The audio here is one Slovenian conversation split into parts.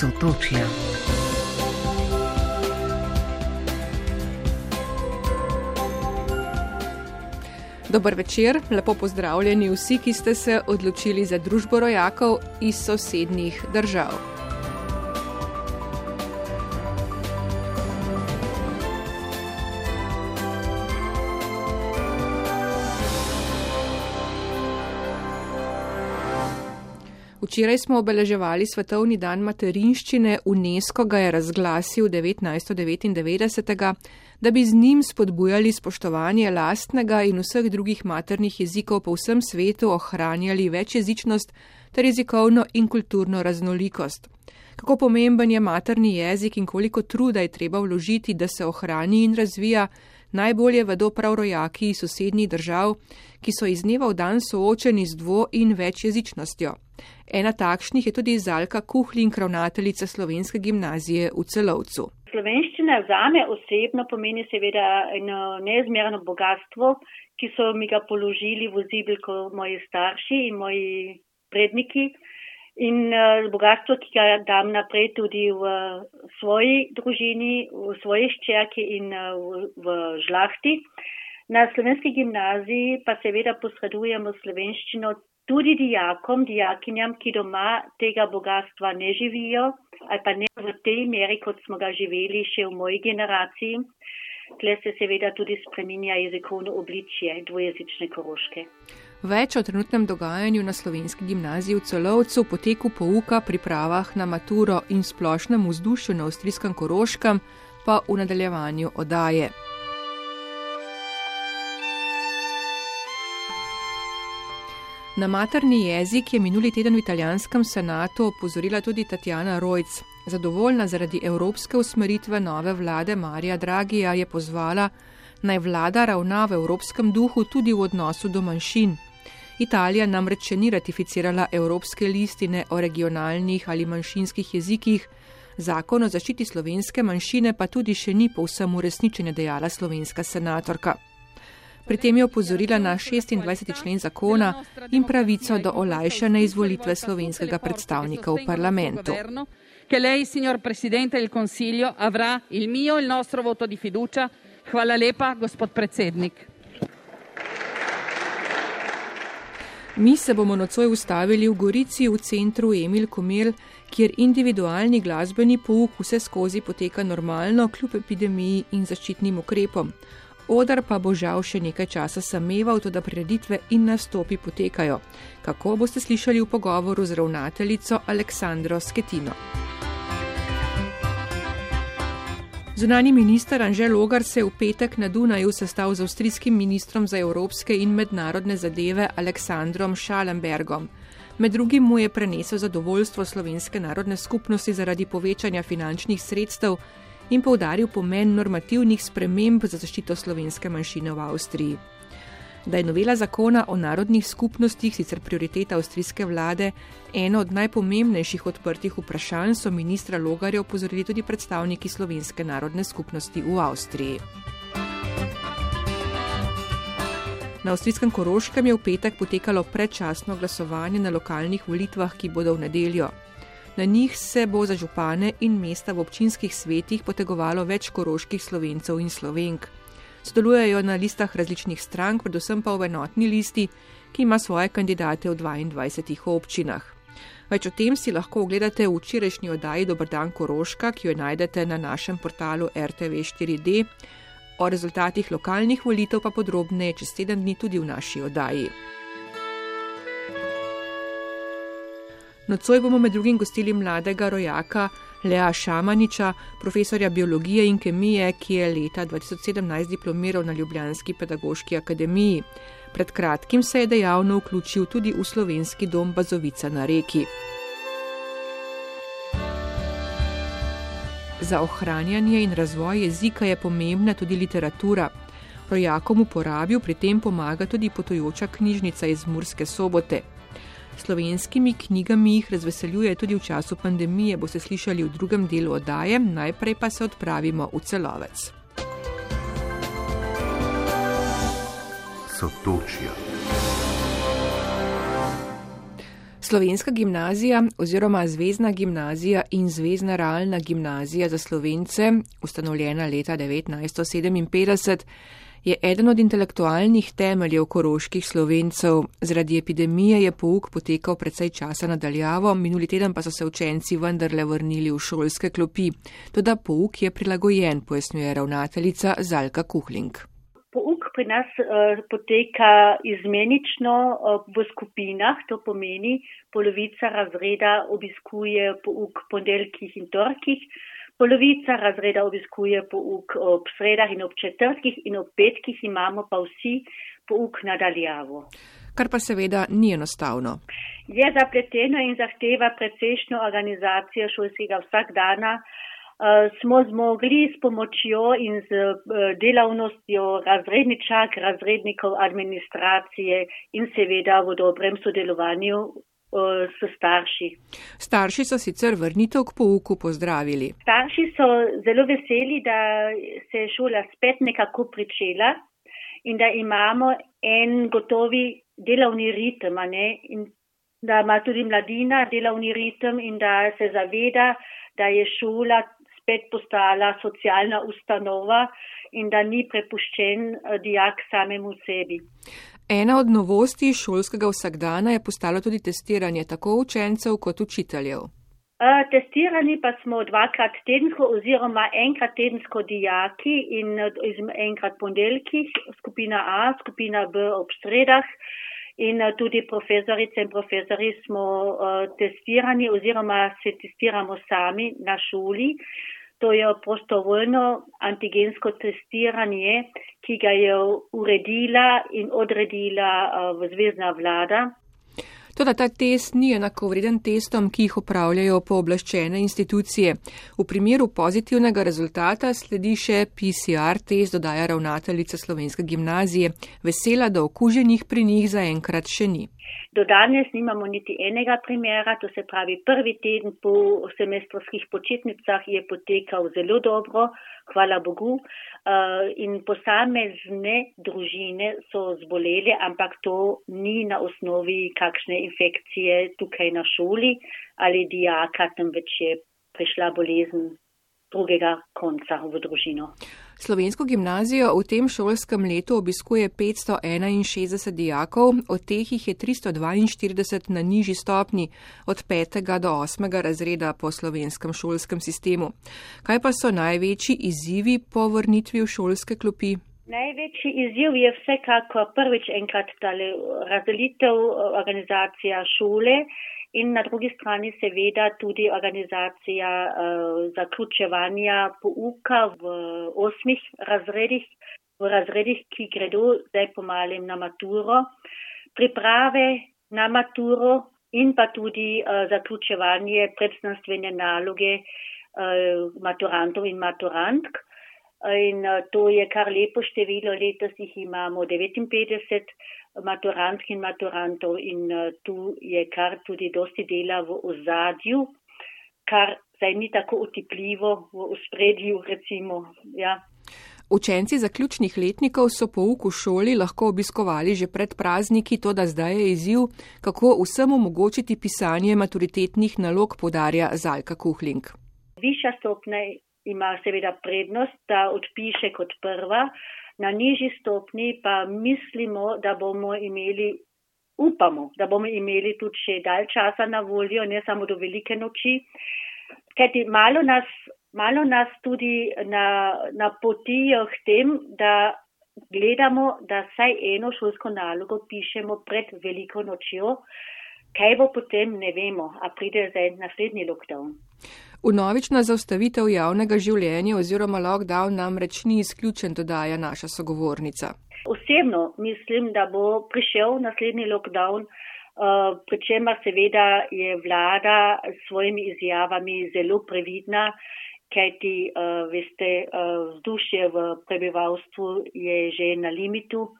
Sotočja. Dober večer, lepo pozdravljeni vsi, ki ste se odločili za družbo rojakov iz sosednjih držav. Včeraj smo obeleževali Svetovni dan materinščine, UNESCO ga je razglasil 1999, da bi z njim spodbujali spoštovanje lastnega in vseh drugih maternih jezikov po vsem svetu, ohranjali večjezičnost ter jezikovno in kulturno raznolikost. Kako pomemben je materni jezik in koliko truda je treba vložiti, da se ohrani in razvija, najbolje vedo prav rojaki iz sosednjih držav, ki so iz dneva v dan soočeni z dvo in večjezičnostjo. Ena takšnih je tudi Zalka Kuhlin, ravnateljica slovenske gimnazije v celovcu. Slovenščina za me osebno pomeni seveda eno neizmerno bogatstvo, ki so mi ga položili v zibelko moji starši in moji predniki. In uh, bogatstvo, ki ga dam naprej tudi v svoji družini, v svoji ščerki in uh, v, v žlahti. Na slovenski gimnaziji pa seveda posredujemo slovenščino tudi dijakom, dijakinjam, ki doma tega bogatstva ne živijo ali pa ne v tej meri, kot smo ga živeli še v moji generaciji. Tle se seveda tudi spreminja jezikovno obličje dvojezične koroške. Več o trenutnem dogajanju na slovenski gimnaziji v celovcu, poteku pouka, pripravah na maturo in splošnem vzdušju na avstrijskem koroškem pa v nadaljevanju odaje. Na materni jezik je minuli teden v italijanskem senatu opozorila tudi Tatjana Rojc. Zadovoljna zaradi evropske usmeritve nove vlade Marija Dragija je pozvala, naj vlada ravna v evropskem duhu tudi v odnosu do manjšin. Italija namreč še ni ratificirala evropske listine o regionalnih ali manjšinskih jezikih, zakon o zaščiti slovenske manjšine pa tudi še ni povsem uresničen, je dejala slovenska senatorka. Pri tem je opozorila na 26. člen zakona in pravico do olajšane izvolitve slovenskega predstavnika v parlamentu. Che lei, signor Presidente del Consiglio, avrà il mio e il nostro voto di fiducia. Hvala lepa, gospod predsednik. Mi se bomo nocoj ustavili v Gorici v centru Emil Komel, kjer individualni glasbeni pouk vse skozi poteka normalno, kljub epidemiji in zaščitnim ukrepom. Odar pa bo žal še nekaj časa sameval, to da prireditve in nastopi potekajo. Kako boste slišali v pogovoru z ravnateljico Aleksandro Sketino? Zunani minister Anžel Logar se je v petek na Dunaju sestal z avstrijskim ministrom za evropske in mednarodne zadeve Aleksandrom Šalembergom. Med drugim mu je prenesel zadovoljstvo slovenske narodne skupnosti zaradi povečanja finančnih sredstev in povdaril pomen normativnih sprememb za zaščito slovenske manjšine v Avstriji. Da je novela zakona o narodnih skupnostih sicer prioriteta avstrijske vlade, eno od najpomembnejših odprtih vprašanj so ministra Logarja opozorili tudi predstavniki slovenske narodne skupnosti v Avstriji. Na avstrijskem Koroškem je v petek potekalo predčasno glasovanje na lokalnih volitvah, ki bodo v nedeljo. Na njih se bo za župane in mesta v občinskih svetih potegovalo več koroških slovencev in slovenk. Sodelujejo na listah različnih strank, predvsem pa v enotni listi, ki ima svoje kandidate v 22 občinah. Več o tem si lahko ogledate v včerajšnji oddaji Dobrodan Koroška, ki jo najdete na našem portalu RTV4D. O rezultatih lokalnih volitev pa podrobneje čez teden dni tudi v naši oddaji. Nocoj bomo med drugim gostili mladega rojaka Lea Šamaniča, profesorja biologije in kemije, ki je leta 2017 diplomiral na Ljubljanski pedagoški akademiji. Pred kratkim se je dejavno vključil tudi v slovenski dom Bazovica na reki. Za ohranjanje in razvoj jezika je pomembna tudi literatura. Rojakom v porabi pri tem pomaga tudi potujoča knjižnica iz Murske sobote. Slovenskimi knjigami jih razveseljuje tudi v času pandemije, boste slišali v drugem delu oddaje, najprej pa se odpravimo v celovec. Sotočja. Slovenska gimnazija oziroma Zvezdna gimnazija in Zvezdna realna gimnazija za Slovence, ustanovljena leta 1957, je eden od intelektualnih temeljev koroških slovencev. Zaradi epidemije je pouk potekal predvsej časa nadaljavo, minuli teden pa so se učenci vendarle vrnili v šolske klopi. Toda pouk je prilagojen, pojasnjuje ravnateljica Zalka Kuhling. Pouk pri nas uh, poteka izmenično uh, v skupinah, to pomeni, polovica razreda obiskuje pouk ponedeljkih in torkih, polovica razreda obiskuje pouk ob sredah in ob četrtkih in ob petkih imamo pa vsi pouk nadaljavo. Kar pa seveda ni enostavno. Je zapleteno in zahteva precejšno organizacijo šolskega vsakdana. Uh, smo zmogli s pomočjo in z uh, delavnostjo razredničak, razrednikov administracije in seveda v dobrem sodelovanju s starši. Starši so sicer vrnitev k pouku pozdravili. Starši so zelo veseli, da se je šola spet nekako pričela in da imamo en gotovi delovni ritem, in da ima tudi mladina delovni ritem in da se zaveda, da je šola spet postala socialna ustanova in da ni prepuščen eh, dijak samemu sebi. Ena od novosti šolskega vsakdana je postalo tudi testiranje tako učencev kot učiteljev. Uh, testirani pa smo dvakrat tedensko oziroma enkrat tedensko dijaki in enkrat ponedeljkih, skupina A, skupina B ob sredah in tudi profesorice in profesori smo uh, testirani oziroma se testiramo sami na šoli. To je prostovoljno antigensko testiranje, ki ga je uredila in odredila v zvezdna vlada. Toda ta test ni enakovreden testom, ki jih upravljajo pooblaščene institucije. V primeru pozitivnega rezultata sledi še PCR test, dodaja ravnateljica slovenske gimnazije. Vesela, da okuženih pri njih zaenkrat še ni. Do danes nimamo niti enega primera, to se pravi prvi teden po semestrovskih počitnicah je potekal zelo dobro, hvala Bogu. Uh, in posamezne družine so zboleli, ampak to ni na osnovi kakšne infekcije tukaj na šoli ali dijaka, temveč je prišla bolezen drugega konca v družino. Slovensko gimnazijo v tem šolskem letu obiskuje 561 dijakov, od teh jih je 342 na nižji stopni, od 5. do 8. razreda po slovenskem šolskem sistemu. Kaj pa so največji izzivi po vrnitvi v šolske klopi? Največji izziv je vsekako prvič enkrat razdelitev organizacija šole in na drugi strani seveda tudi organizacija uh, zaključevanja pouka v osmih razredih, v razredih, ki gredo zdaj pomalim na maturo, priprave na maturo in pa tudi uh, zaključevanje predstavstvene naloge uh, maturantov in maturantk. In to je kar lepo število, letos jih imamo 59 maturantk in maturantov in uh, tu je kar tudi dosti dela v ozadju, kar zdaj ni tako utipljivo v uspredju, recimo. Ja. Učenci zaključnih letnikov so pouk v šoli lahko obiskovali že pred prazniki, to da zdaj je izziv, kako vsem omogočiti pisanje maturitetnih nalog, podarja Zalka Kuhling. Višja stopnja ima seveda prednost, da odpiše kot prva, Na nižji stopni pa mislimo, da bomo imeli, upamo, da bomo imeli tudi še dalj časa na voljo, ne samo do velike noči. Kajti malo nas, malo nas tudi na, napotijo k tem, da gledamo, da saj eno šolsko nalogo pišemo pred veliko nočjo. Kaj bo potem, ne vemo, a pride zdaj naslednji lockdown. Unovična zaustavitev javnega življenja oziroma lockdown namreč ni izključen, dodaja naša sogovornica. Osebno mislim, da bo prišel naslednji lockdown, uh, pri čemer seveda je vlada s svojimi izjavami zelo previdna, kajti, uh, veste, uh, vzdušje v prebivalstvu je že na limitu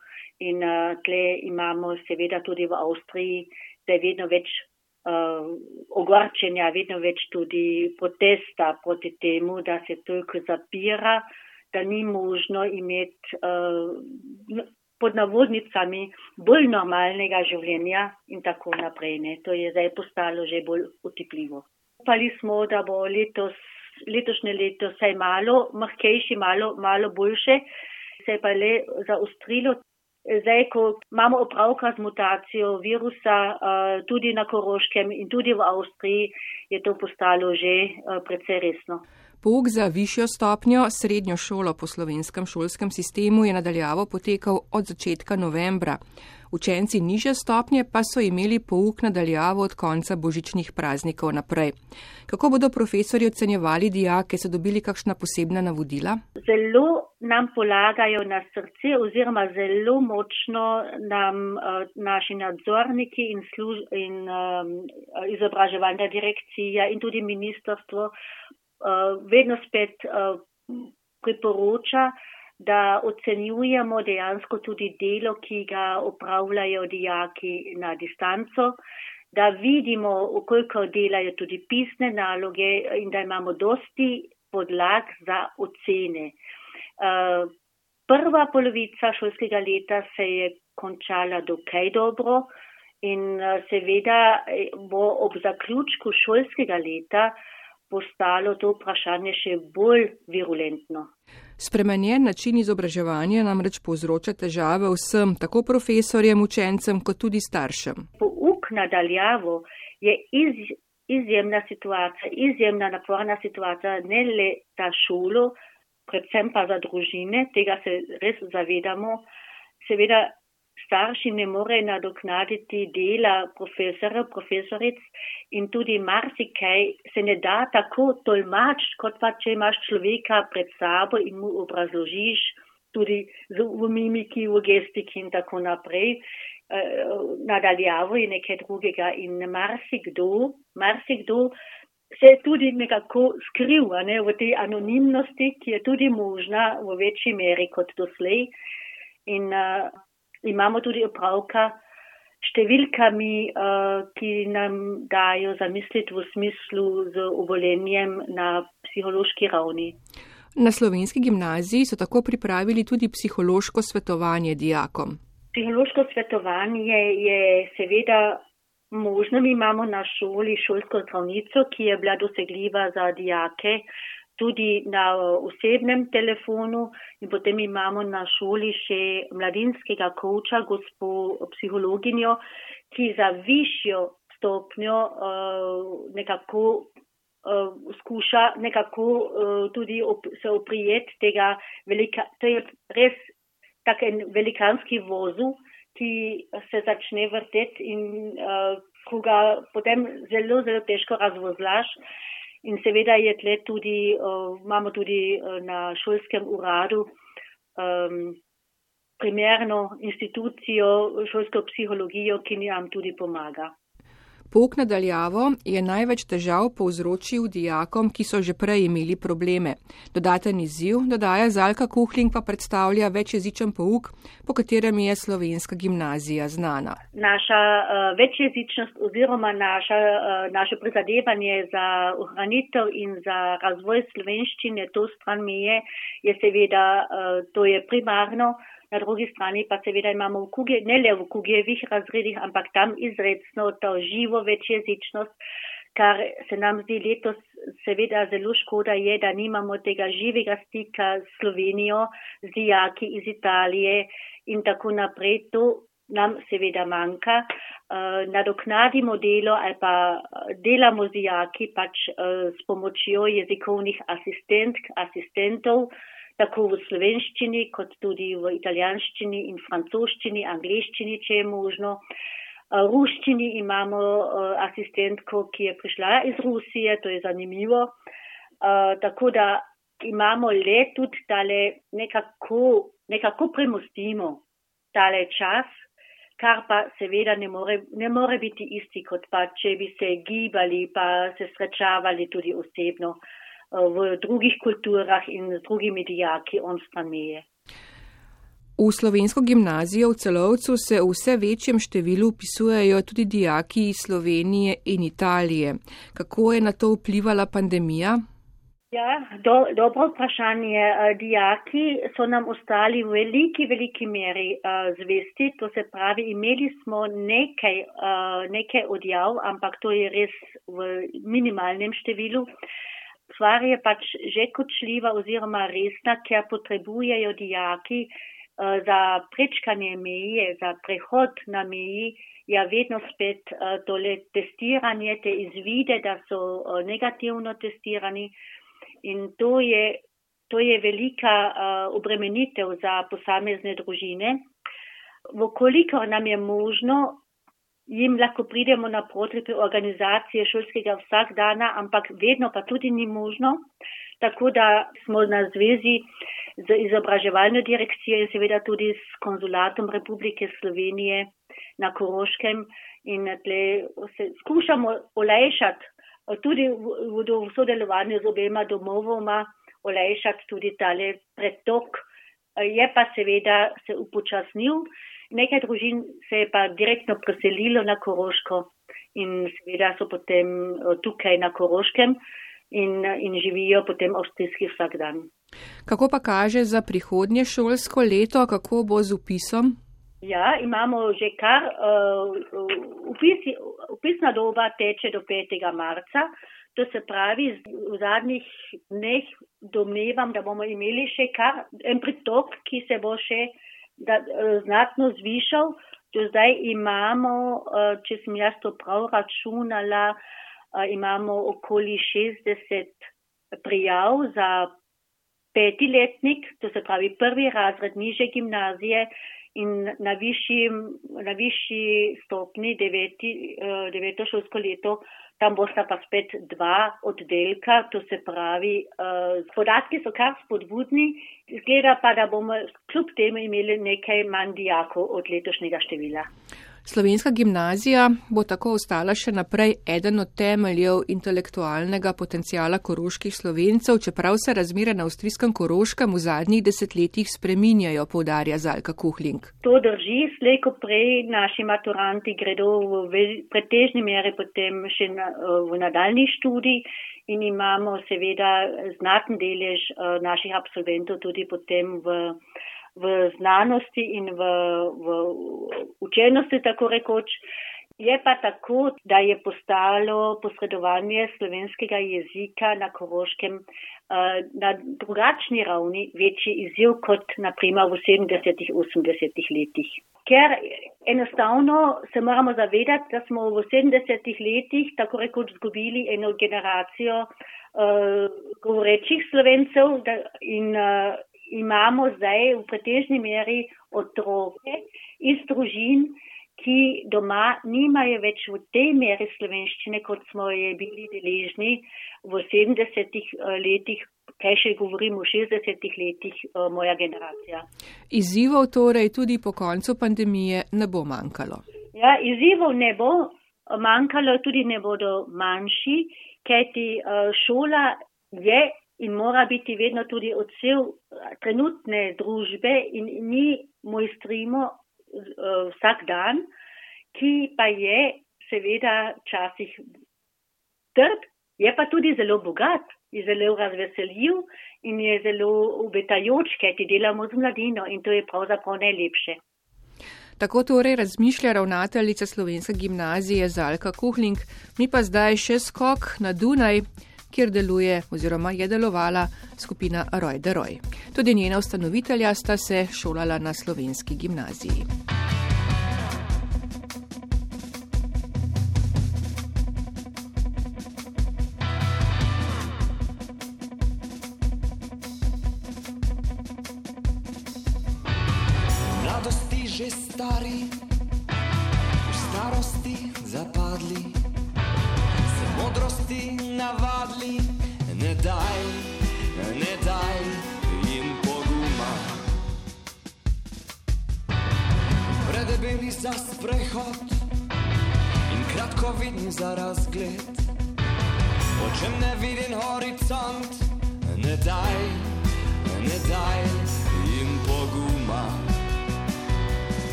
in tle imamo seveda tudi v Avstriji, da je vedno več ogorčenja, vedno več tudi protesta proti temu, da se toliko zapira, da ni možno imeti uh, pod navodnicami bolj normalnega življenja in tako naprej. Ne. To je zdaj postalo že bolj utipljivo. Upali smo, da bo letos, letošnje leto vsaj malo mrkejši, malo, malo boljše, se je pa le zaostrilo. Zdaj, ko imamo opravka z mutacijo virusa tudi na Koroškem in tudi v Avstriji, je to postalo že precej resno. Pouk za višjo stopnjo srednjo šolo po slovenskem šolskem sistemu je nadaljavo potekal od začetka novembra. Učenci niže stopnje pa so imeli pouk nadaljavo od konca božičnih praznikov naprej. Kako bodo profesori ocenjevali dijake, so dobili kakšna posebna navodila? Zelo nam polagajo na srce oziroma zelo močno nam uh, naši nadzorniki in, služ, in um, izobraževalna direkcija in tudi ministrstvo uh, vedno spet uh, priporoča, da ocenjujemo dejansko tudi delo, ki ga upravljajo dijaki na distanco, da vidimo, koliko delajo tudi pisne naloge in da imamo dosti podlag za ocene. Uh, prva polovica šolskega leta se je končala dokaj dobro in seveda bo ob zaključku šolskega leta postalo to vprašanje še bolj virulentno. Spremenjen način izobraževanja namreč povzroča težave vsem, tako profesorjem, učencem, kot tudi staršem. Pouk nadaljavo je iz, izjemna situacija, izjemna naporna situacija, ne le za šolo, predvsem pa za družine, tega se res zavedamo. Seveda starši ne more nadoknaditi dela profesora, profesoric in tudi marsikaj se ne da tako tolmač, kot pa če imaš človeka pred sabo in mu obrazložiš tudi v mimiki, v gestiki in tako naprej. Eh, nadaljavo je nekaj drugega in marsikdo, marsikdo se tudi nekako skril ne, v tej anonimnosti, ki je tudi možna v večji meri kot doslej. In uh, imamo tudi opravka številkami, uh, ki nam dajo zamisliti v smislu z uvolenjem na psihološki ravni. Na slovenski gimnaziji so tako pripravili tudi psihološko svetovanje dijakom. Psihološko svetovanje je seveda možno. Mi imamo na šoli šolsko zdravnico, ki je bila dosegljiva za dijake tudi na osebnem telefonu in potem imamo na šoli še mladinskega koča, gospo psihologinjo, ki za višjo stopnjo uh, nekako uh, skuša nekako uh, tudi op se oprijeti tega velika, to je res tak en velikanski vozu, ki se začne vrteti in uh, ko ga potem zelo, zelo težko razvozlaš. In seveda je tle tudi, uh, imamo tudi uh, na šolskem uradu um, primerno institucijo, šolsko psihologijo, ki nam tudi pomaga. Pouk nadaljavo je največ težav povzročil dijakom, ki so že prej imeli probleme. Dodaten izziv, dodaja Zalka Kuhling, pa predstavlja večjezičen pouk, po katerem je slovenska gimnazija znana. Naša uh, večjezičnost oziroma naša, uh, naše prizadevanje za ohranitev in za razvoj slovenščine, to stran mi je, je seveda, uh, to je primarno. Na drugi strani pa seveda imamo v kuge, ne le v kugevih razredih, ampak tam izredno to živo večjezičnost, kar se nam zdi letos seveda zelo škoda je, da nimamo tega živega stika s Slovenijo, z dijaki iz Italije in tako naprej. To nam seveda manjka. Uh, nadoknadimo delo ali pa delamo z dijaki pač uh, s pomočjo jezikovnih asistentk, asistentov tako v slovenščini, kot tudi v italijanščini in francoščini, angliščini, če je možno. V ruščini imamo asistentko, ki je prišla iz Rusije, to je zanimivo. Tako da imamo le tudi tale nekako, nekako premostimo tale čas, kar pa seveda ne more, ne more biti isti, kot pa če bi se gibali, pa se srečavali tudi osebno. Eh, v drugih kulturah in z drugimi dijaki on stran meje. V slovensko gimnazijo v celovcu se v vse večjem številu upisujejo tudi dijaki iz Slovenije in Italije. Kako je na to vplivala pandemija? Ja, do, dobro vprašanje. Eh, dijaki so nam ostali v veliki, veliki meri uh, zvesti. To se pravi, imeli smo nekaj, uh, nekaj odjav, ampak to je res v minimalnem številu. Stvar je pač že kočljiva oziroma resna, ker potrebujejo dijaki uh, za prečkanje meje, za prehod na meji, ja vedno spet uh, tole testiranje, te izvide, da so uh, negativno testirani. In to je, to je velika obremenitev za posamezne družine. Vkolikor nam je možno, jim lahko pridemo na potrebe organizacije šolskega vsak dana, ampak vedno pa tudi ni možno. Tako da smo na zvezi z izobraževalno direkcijo in seveda tudi s konzulatom Republike Slovenije na Koroškem in tle se skušamo olajšati tudi v, v, v sodelovanju z obema domovoma olajšati tudi tale pretok. Je pa seveda se upočasnil, nekaj družin se je pa direktno preselilo na Koroško in seveda so potem tukaj na Koroškem in, in živijo potem avstrijski vsak dan. Kako pa kaže za prihodnje šolsko leto, kako bo z upisom? Ja, imamo že kar uh, upis, upisna doba teče do 5. marca. To se pravi, v zadnjih dneh domnevam, da bomo imeli še kar en pritok, ki se bo še da, uh, znatno zvišal. Do zdaj imamo, uh, če sem jaz to prav računala, uh, imamo okoli 60 prijav za petiletnik, to se pravi prvi razred niže gimnazije in na višji, na višji stopni deveti, eh, deveto šolsko leto, tam bosta pa spet dva oddelka, to se pravi, eh, podatki so kar spodbudni, izgleda pa, da bomo kljub temu imeli nekaj manj dijakov od letošnjega števila. Slovenska gimnazija bo tako ostala še naprej eden od temeljev intelektualnega potencijala koroških slovencev, čeprav se razmere na avstrijskem koroškem v zadnjih desetletjih spreminjajo, povdarja Zalka Kuhling. To drži, slejko prej naši maturanti gredo v pretežni meri potem še na, v nadaljni študij in imamo seveda znaten delež eh, naših absolventov tudi potem v v znanosti in v, v učenosti, tako rekoč. Je pa tako, da je postalo posredovanje slovenskega jezika na Koroškem uh, na drugačni ravni večji izziv kot naprimer v 70-80 letih. Ker enostavno se moramo zavedati, da smo v 70 letih tako rekoč zgubili eno generacijo uh, govorečih slovencev da, in uh, imamo zdaj v pretežni meri otroke iz družin, ki doma nimajo več v tej meri slovenščine, kot smo je bili deležni v 70-ih eh, letih, kaj še govorim v 60-ih letih eh, moja generacija. Izzivov torej tudi po koncu pandemije ne bo manjkalo. Ja, izzivov ne bo manjkalo, tudi ne bodo manjši, kajti eh, šola je in mora biti vedno tudi odsev eh, trenutne družbe in mi mojstrimo uh, vsak dan, ki pa je seveda časih trd, je pa tudi zelo bogat, je zelo razveseljiv in je zelo obetajoč, ker ti delamo z mladino in to je pravzaprav najlepše. Tako torej razmišlja ravnateljica slovenske gimnazije Zalka Kuhling, mi pa zdaj še skok na Dunaj kjer deluje oziroma je delovala skupina Roj de Roj. Tudi njena ustanovitelja sta se šolala na slovenski gimnaziji.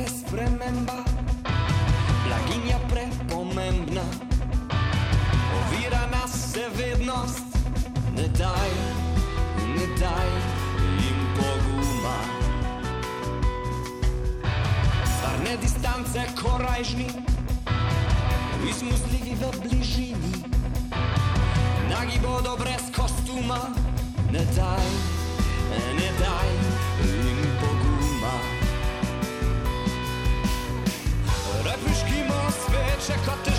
Se sprememba, blaginja prepomembna, ovira nas se vednost, ne daj, ne daj jim poguma. Stvarne distance korajžni, izmuzljivi v bližini, nagi bodo brez kostuma, ne daj, ne daj sveče, ko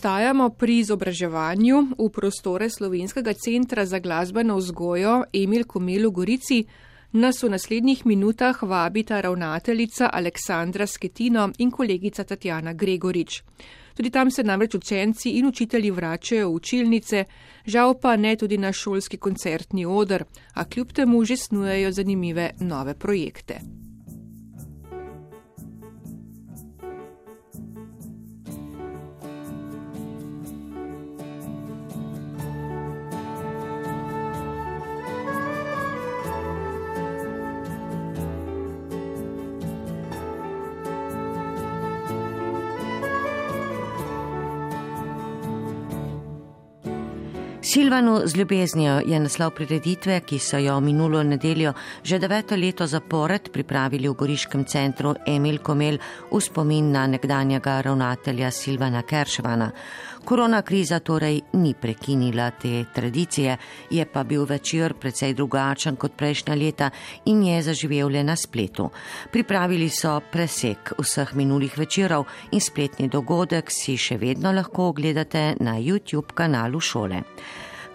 Ostajamo pri izobraževanju v prostore Slovenskega centra za glasbeno vzgojo Emil Komel v Gorici. Nas v naslednjih minutah vabita ravnateljica Aleksandra Sketino in kolegica Tatjana Gregorič. Tudi tam se namreč učenci in učitelji vračajo v učilnice, žal pa ne tudi na šolski koncertni odr, a kljub temu že snujejo zanimive nove projekte. Silvanu z ljubeznijo je naslov prireditve, ki so jo minulo nedeljo že deveto leto zapored pripravili v Goriškem centru Emil Komel v spomin na nekdanjega ravnatelja Silvana Keršvana. Korona kriza torej ni prekinila te tradicije, je pa bil večer precej drugačen kot prejšnja leta in je zaživel le na spletu. Pripravili so presek vseh minulih večerov in spletni dogodek si še vedno lahko ogledate na YouTube kanalu šole.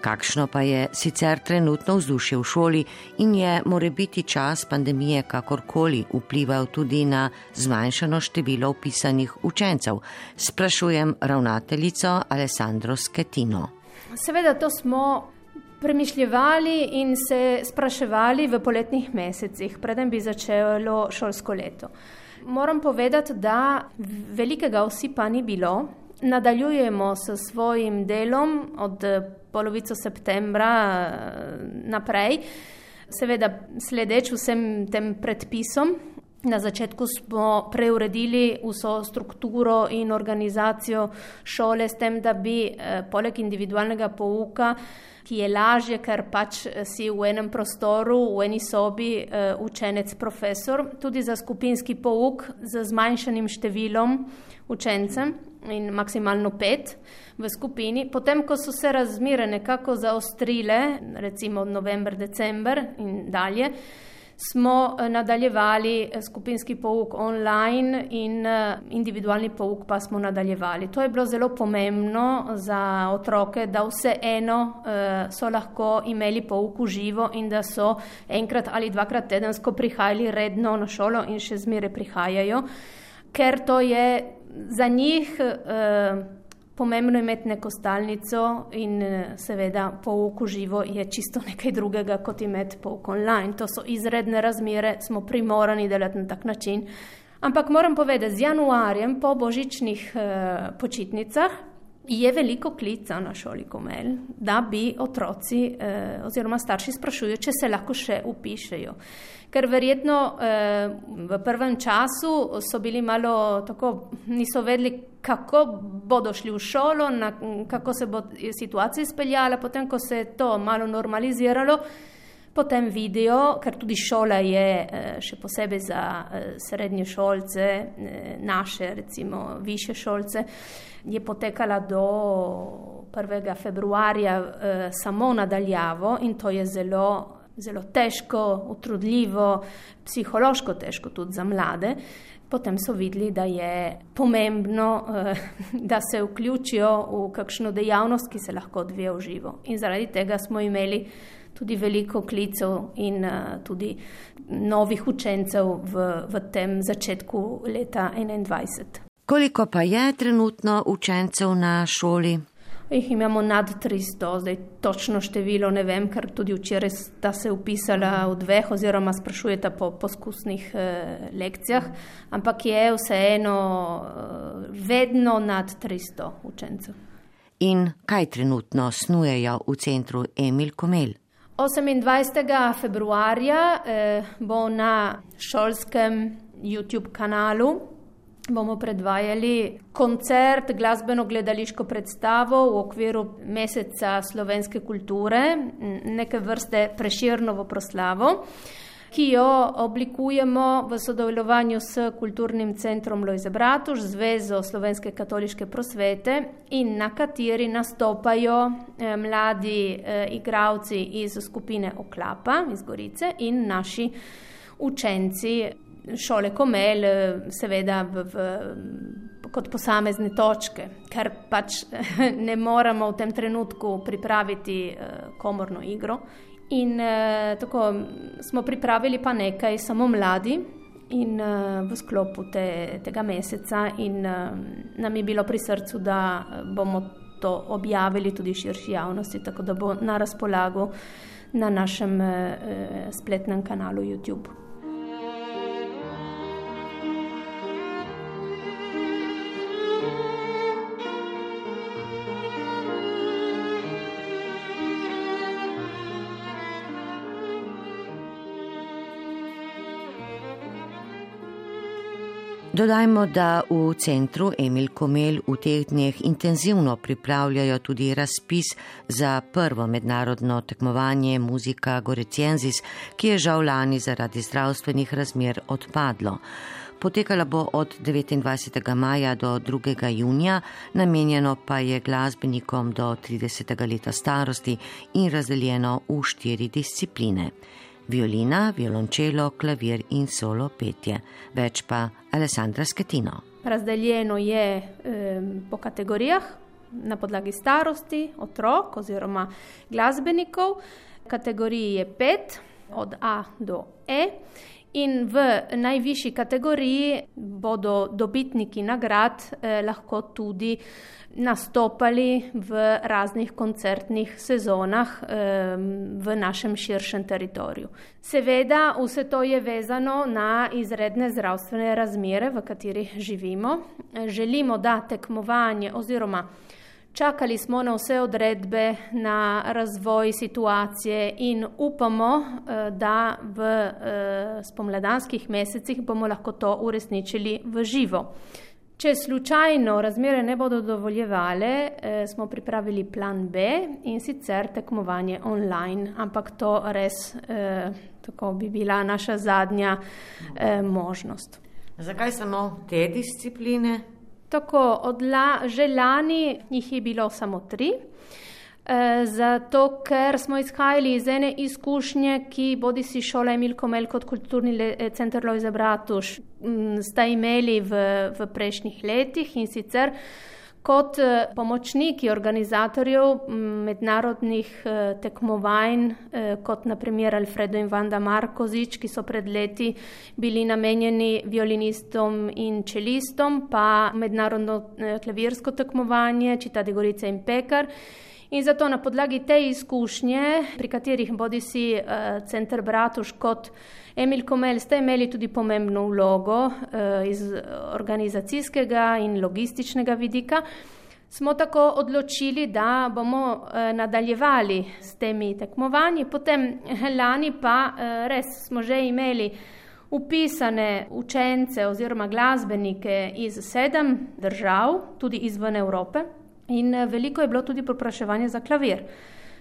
Kakšno pa je sicer trenutno vzdušje v šoli in je morebiti čas pandemije kakorkoli vplival tudi na zmanjšano število upisanih učencev, sprašujem ravnateljico Alessandro Sketino. Seveda to smo premišljali in se spraševali v poletnih mesecih, preden bi začelo šolsko leto. Moram povedati, da velikega osipa ni bilo. Nadaljujemo s svojim delom od polovico septembra naprej, seveda sledeč vsem tem predpisom. Na začetku smo preuredili vso strukturo in organizacijo šole s tem, da bi eh, poleg individualnega pouka, ki je lažje, ker pač eh, si v enem prostoru, v eni sobi eh, učenec profesor, tudi za skupinski pouk z zmanjšanim številom učencem in maksimalno pet v skupini. Potem, ko so se razmere nekako zaostrile, recimo november, december in dalje, smo eh, nadaljevali eh, skupinski pouk online in eh, individualni pouk pa smo nadaljevali. To je bilo zelo pomembno za otroke, da vseeno so lahko imeli pouk v živo in da so enkrat ali dvakrat tedensko prihajali redno na šolo in še zmeraj prihajajo, ker to je za njih pomembno imeti neko stalnico in eh, seveda pouk v živo je čisto nekaj drugega kot imeti pouk online. To so izredne razmere, smo primorani delati na tak način. Ampak moram povedati, z januarjem po božičnih eh, počitnicah je veliko klica na šoli Komel, da bi otroci eh, oziroma starši sprašujejo, če se lahko še upišejo. Ker verjetno eh, v prvem času so bili malo tako, niso vedeli, kako bodo šli v šolo, na, kako se bo situacija izpeljala, potem ko se je to malo normaliziralo. Potem vidijo, ker tudi šola je eh, še posebej za eh, srednje šolce, eh, naše recimo više šolce, je potekala do 1. februarja samo nadaljavo in to je zelo, zelo težko, utrudljivo, psihološko težko tudi za mlade. Potem so videli, da je pomembno, da se vključijo v kakšno dejavnost, ki se lahko odvija v živo. In zaradi tega smo imeli tudi veliko klicev in tudi novih učencev v, v tem začetku leta 2021. Koliko pa je trenutno učencev na šoli? Jih imamo nad 300, zdaj točno število ne vem, ker tudi včeraj sta se upisala v dveh oziroma sprašujeta po poskusnih eh, lekcijah, ampak je vseeno eh, vedno nad 300 učencev. In kaj trenutno snujejo v centru Emil Komel? 28. februarja eh, bo na šolskem YouTube kanalu bomo predvajali koncert, glasbeno gledališko predstavo v okviru meseca slovenske kulture, neke vrste preširnovo proslavo, ki jo oblikujemo v sodelovanju s Kulturnim centrom Lojze Bratuš, Zvezo slovenske katoliške prosvete in na kateri nastopajo eh, mladi eh, igravci iz skupine Oklapa iz Gorice in naši učenci šole Komel, seveda v, v, kot posamezne točke, ker pač ne moramo v tem trenutku pripraviti uh, komorno igro. In uh, tako smo pripravili pa nekaj samo mladi. In uh, v sklopu te, tega meseca, in uh, nam je bilo pri srcu, da bomo to objavili tudi širši javnosti, tako da bo na razpolago na našem uh, spletnem kanalu YouTube. Dodajmo, da v centru Emil Komel v teh dneh intenzivno pripravljajo tudi razpis za prvo mednarodno tekmovanje Muzika Gorecienzis, ki je žal lani zaradi zdravstvenih razmer odpadlo. Potekala bo od 29. maja do 2. junija, namenjeno pa je glasbenikom do 30. leta starosti in razdeljeno v štiri discipline violina, violončelo, klavir in solo petje, več pa Alessandra Sketino. Razdeljeno je eh, po kategorijah na podlagi starosti otrok oziroma glasbenikov. Kategoriji je pet, od A do E. In v najvišji kategoriji bodo dobitniki nagrad eh, lahko tudi nastopali v raznih koncertnih sezonah eh, v našem širšem teritoriju. Seveda, vse to je vezano na izredne zdravstvene razmere, v katerih živimo. Želimo, da tekmovanje oziroma Čakali smo na vse odredbe, na razvoj situacije in upamo, eh, da v eh, spomladanskih mesecih bomo lahko to uresničili v živo. Če slučajno razmere ne bodo dovoljevale, eh, smo pripravili plan B in sicer tekmovanje online, ampak to res tako bi bila naša zadnja možnost. Zakaj samo te discipline? Tako, od la, že lani jih je bilo samo tri. Eh, zato ker smo izhajali iz ene izkušnje, ki bodi si šola Emil Komel kot kulturni eh, center Lojze Bratuš mm, sta imeli v, v prejšnjih letih in sicer kot eh, pomočniki organizatorjev mednarodnih tekmovanj, kot naprimer Alfredo in Vanda Markozič, ki so pred leti bili namenjeni violinistom in čelistom, pa mednarodno klavirsko tekmovanje Čitadi Gorica in Pekar. In zato na podlagi te izkušnje, pri katerih bodi si uh, center Bratuš kot Emil Komel, ste imeli tudi pomembno vlogo uh, iz organizacijskega in logističnega vidika, smo tako odločili, da bomo uh, nadaljevali s temi tekmovanji. Potem lani pa uh, res smo že imeli upisane učence oziroma glasbenike iz sedem držav, tudi izven Evrope. In eh, veliko je bilo tudi popraševanje za klavir.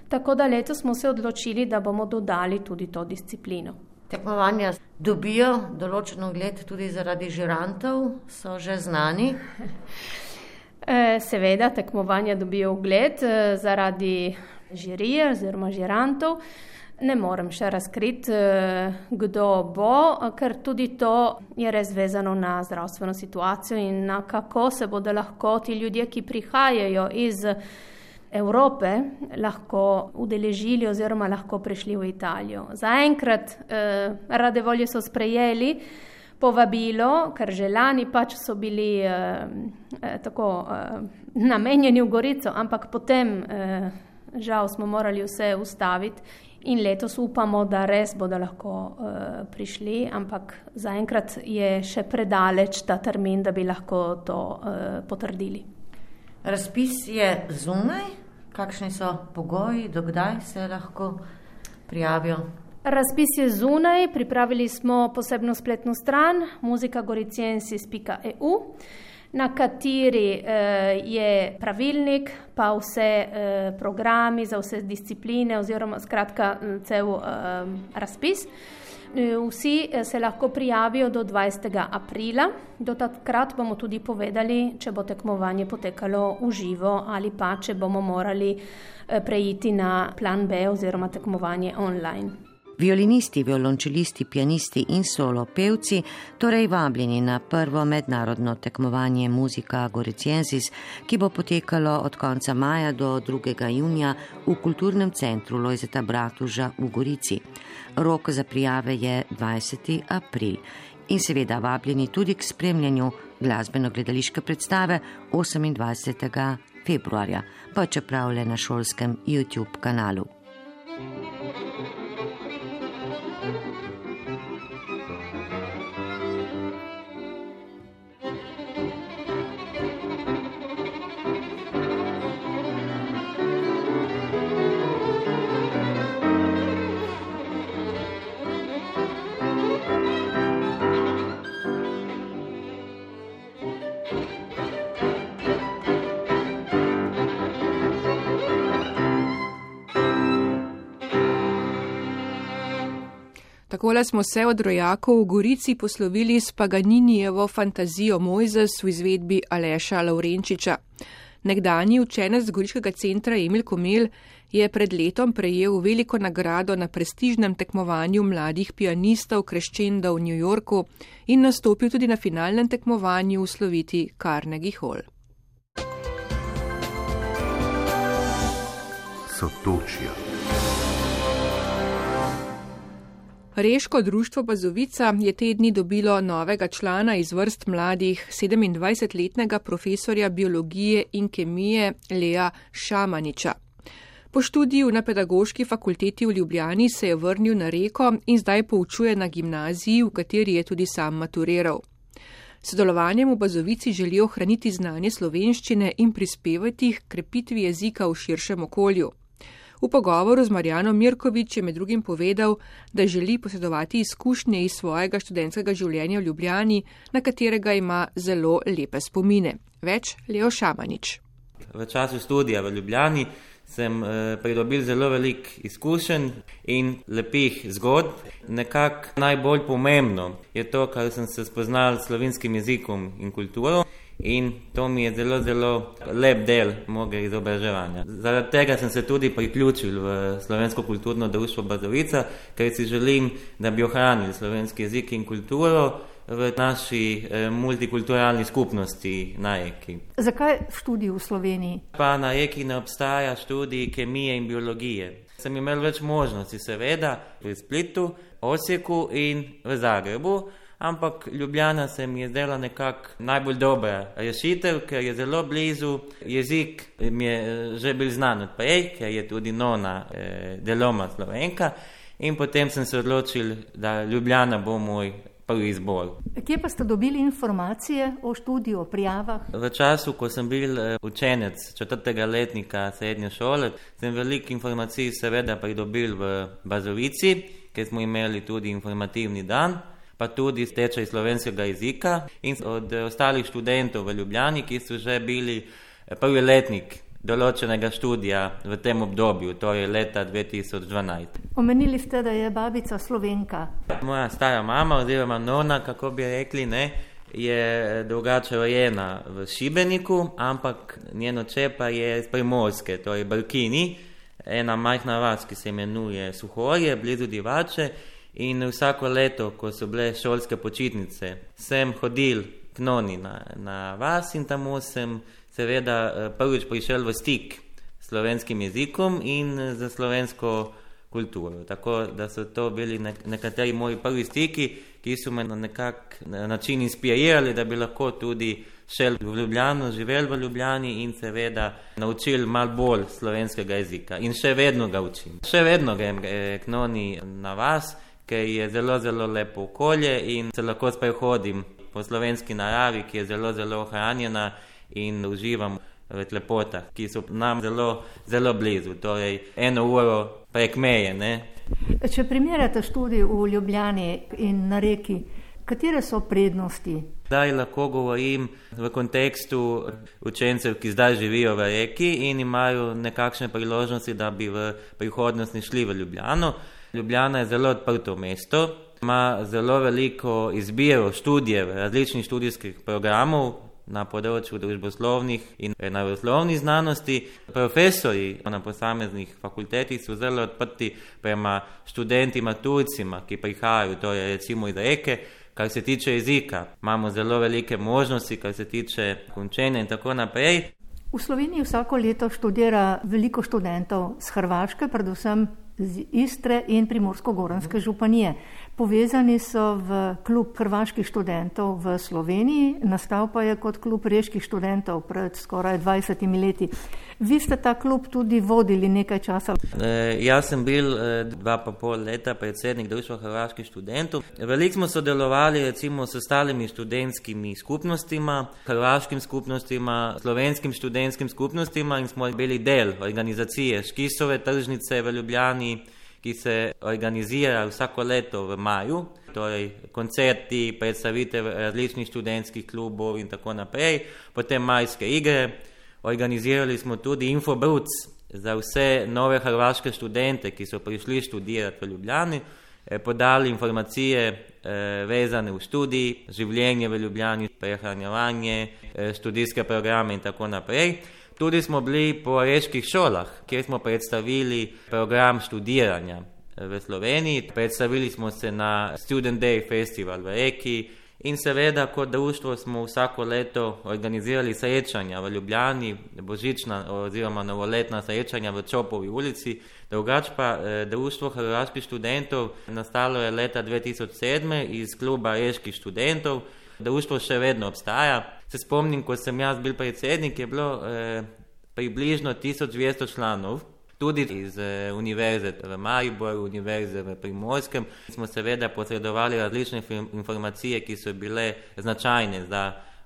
Tako da letos smo se odločili, da bomo dodali tudi to disciplino. Tekmovanja dobijo določen ogled tudi zaradi žirantov, so že znani. Eh, seveda, tekmovanja dobijo ogled eh, zaradi žirije oziroma žirantov. Ne morem še razkriti, eh, kdo bo, ker tudi to je res vezano na zdravstveno situacijo in na kako se bodo lahko ti ljudje, ki prihajajo iz Evrope, lahko udeležili oziroma lahko prišli v Italijo. Zaenkrat eh, rade volje so sprejeli povabilo, ker že lani pač so bili eh, eh, tako eh, namenjeni v Gorico, ampak potem eh, žal smo morali vse ustaviti In letos upamo, da res bodo lahko uh, prišli, ampak zaenkrat je še predaleč ta termin, da bi lahko to uh, potrdili. Razpis je zunaj, kakšni so pogoji, dokdaj se lahko prijavijo? Razpis je zunaj, pripravili smo posebno spletno stran muzikagoriciensis.eu na kateri eh, je pravilnik, pa vse eh, programi za vse discipline, oziroma skratka cel eh, razpis. Eh, vsi eh, se lahko prijavijo do 20. aprila, do takrat bomo tudi povedali, če bo tekmovanje potekalo v živo ali pa če bomo morali eh, preiti na plan B oziroma tekmovanje online. Violinisti, violončelisti, pianisti in solo pevci, torej vabljeni na prvo mednarodno tekmovanje Muzika Goriciensis, ki bo potekalo od konca maja do 2. junija v kulturnem centru Lojzeta Bratuža v Gorici. Rok za prijave je 20. april in seveda vabljeni tudi k spremljanju glasbeno-gledališke predstave 28. februarja, pa čeprav le na šolskem YouTube kanalu. Takole smo se od rojakov v Gorici poslovili s Paganinijevo fantazijo Mojzes v izvedbi Aleša Laurenčiča. Nekdanji učenec Goriškega centra Emil Komel je pred letom prejel veliko nagrado na prestižnem tekmovanju mladih pianistov Kreščenda v New Yorku in nastopil tudi na finalnem tekmovanju v sloviti Carnegie Hall. Sotočja. Reško društvo Bazovica je te dni dobilo novega člana iz vrst mladih 27-letnega profesorja biologije in kemije Lea Šamaniča. Po študiju na pedagoški fakulteti v Ljubljani se je vrnil na reko in zdaj poučuje na gimnaziji, v kateri je tudi sam maturiral. Sodelovanjem v Bazovici želijo ohraniti znanje slovenščine in prispevati k krepitvi jezika v širšem okolju. V pogovoru z Marjano Mirkovič je med drugim povedal, da želi posedovati izkušnje iz svojega študentskega življenja v Ljubljani, na katerega ima zelo lepe spomine. Več Leo Šamanič. V času študija v Ljubljani sem eh, pridobil zelo veliko izkušenj in lepih zgodb. Nekako najbolj pomembno je to, kar sem se spoznal s slovenskim jezikom in kulturo. In to mi je zelo, zelo lep del mojega izobraževanja. Zaradi tega sem se tudi priključil v slovensko kulturno društvo Bazovica, ker si želim, da bi ohranili slovenski jezik in kulturo v naši eh, multikulturalni skupnosti na Eki. Zakaj študij v Sloveniji? Pa na Eki ne obstaja študij kemije in biologije. Sem imel več možnosti, seveda, v Splitu, Osijeku in v Zagrebu ampak Ljubljana se mi je zdela nekako najbolj dobra rešitev, ker je zelo blizu. Jezik mi je eh, že bil znan od prej, ker je tudi nona eh, deloma slovenka. In potem sem se odločil, da Ljubljana bo moj prvi izbor. Kje pa ste dobili informacije o študiju, o prijavah? V času, ko sem bil eh, učenec četrtega letnika srednje šole, sem veliko informacij seveda pridobil v Bazovici, ker smo imeli tudi informativni dan pa tudi tečaj slovenskega jezika in od ostalih študentov v Ljubljani, ki so že bili eh, prvi letnik določenega študija v tem obdobju, to je leta 2012. Omenili ste, da je babica slovenka. Moja stara mama oziroma nona, kako bi rekli, ne, je drugače rojena v Šibeniku, ampak njeno čepa je iz Primorske, to je Brkini, ena majhna vas, ki se imenuje Suhorje, blizu Divače, In vsako leto, ko so bile šolske počitnice, sem hodil k noni na, na vas in tam sem seveda eh, prvič prišel v stik s slovenskim jezikom in za slovensko kulturo. Tako da so to bili nek nekateri moji prvi stiki, ki so me na nekak način inspirirali, da bi lahko tudi šel v Ljubljano, živel v Ljubljani in seveda naučil mal bolj slovenskega jezika. In še vedno ga učim. Še vedno grem eh, k noni na vas ker je zelo, zelo lepo okolje in se lahko sprehodim po slovenski naravi, ki je zelo, zelo ohranjena in uživam v lepotah, ki so nam zelo, zelo blizu, torej eno uro prek meje. Ne? Če primerjate študij v Ljubljani in na reki, katere so prednosti? Zdaj lahko govorim v kontekstu učencev, ki zdaj živijo v reki in imajo nekakšne priložnosti, da bi v prihodnosti šli v Ljubljano. Ljubljana je zelo odprto mesto, ima zelo veliko izbiro študije, različnih študijskih programov na področju družboslovnih in naravoslovnih znanosti. Profesori na posameznih fakultetih so zelo odprti prema študentima tujcima, ki prihajajo, to je recimo iz reke. Kar se tiče jezika, imamo zelo velike možnosti, kar se tiče končenja in tako naprej. V Sloveniji vsako leto študira veliko študentov z Hrvaške, predvsem z Istre in Primorsko-Goranske županije. Povezani so v klub hrvaških študentov v Sloveniji, nastal pa je kot klub reških študentov pred skoraj 20 leti. Vi ste ta klub tudi vodili nekaj časa. E, jaz sem bil e, dva pa pol leta predsednik Društva hrvaških študentov. Veliko smo sodelovali recimo s ostalimi študentskimi skupnostima, hrvaškim skupnostima, slovenskim študentskim skupnostima in smo bili del organizacije Škisove tržnice v Ljubljani, ki se organizira vsako leto v maju. Torej, koncerti, predstavitev različnih študentskih klubov in tako naprej, potem majske igre. Organizirali smo tudi infobruc za vse nove hrvaške študente, ki so prišli študirati v Ljubljani, eh, podali informacije eh, vezane v študij, življenje v Ljubljani, prehranjevanje, eh, študijske programe in tako naprej. Tudi smo bili po reških šolah, kjer smo predstavili program študiranja v Sloveniji. Predstavili smo se na Student Day Festival v Eki, In seveda, kot društvo smo vsako leto organizirali srečanja v Ljubljani, božična oziroma novoletna srečanja v Čopovi ulici. Drugač pa eh, društvo hrvaških študentov nastalo je leta 2007 iz kluba reških študentov. Društvo še vedno obstaja. Se spomnim, ko sem jaz bil predsednik, je bilo eh, približno 1200 članov. Tudi iz eh, Univerze v Mariboru, Univerze v Primorskem. Smo seveda posredovali različne informacije, ki so bile značajne za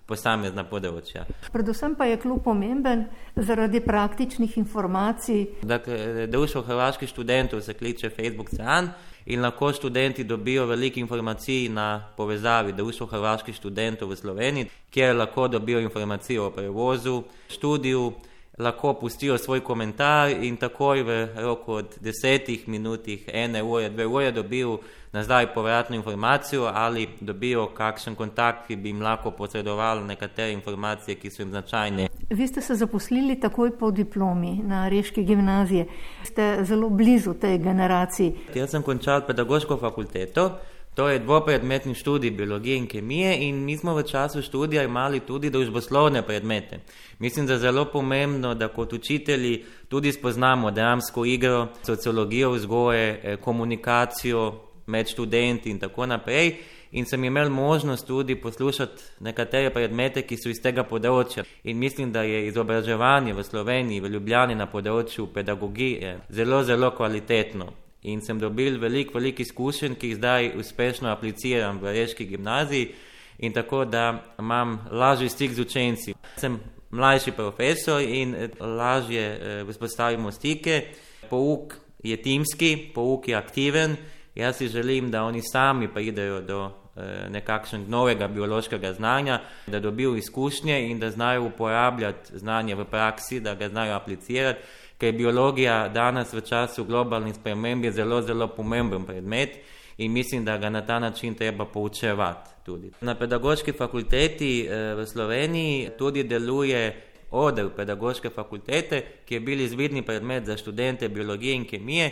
posamezna področja. Predvsem pa je klub pomemben zaradi praktičnih informacij. Dakle, Društvo hrvaških študentov se kliče Facebook stran in lahko študenti dobijo veliko informacij na povezavi Društvo hrvaških študentov v Sloveniji, kjer lahko dobijo informacije o prevozu, študiju, lahko pustijo svoj komentar in takoj v roku od desetih minutih, ene ure, dve ure dobijo nazaj povratno informacijo ali dobijo kakšen kontakt, ki bi jim lahko posredoval nekatere informacije, ki so jim značajne. Vi ste se zaposlili takoj po diplomi na Reški gimnaziji. Ste zelo blizu tej generaciji. Jaz sem končal pedagoško fakulteto. To je dvopredmetni študij biologije in kemije in mi smo v času študija imeli tudi družboslovne predmete. Mislim, da je zelo pomembno, da kot učitelji tudi spoznamo dramsko igro, sociologijo vzgoje, eh, komunikacijo med študenti in tako naprej. In sem imel možnost tudi poslušati nekatere predmete, ki so iz tega področja. In mislim, da je izobraževanje v Sloveniji, v Ljubljani na področju pedagogije zelo, zelo kvalitetno in sem dobil veliko, veliko izkušenj, ki jih zdaj uspešno apliciram v Reški gimnaziji in tako, da imam lažji stik z učenci. Sem mlajši profesor in eh, lažje eh, vzpostavimo stike. Pouk je timski, pouk je aktiven. Jaz si želim, da oni sami pridejo do eh, nekakšnega novega biološkega znanja, da dobijo izkušnje in da znajo uporabljati znanje v praksi, da ga znajo aplicirati ker je biologija danes v času globalnih sprememb zelo, zelo pomemben predmet in mislim, da ga na ta način treba poučevati tudi. Na pedagoški fakulteti eh, v Sloveniji tudi deluje odel pedagoške fakultete, ki je bil izvidni predmet za študente biologije in kemije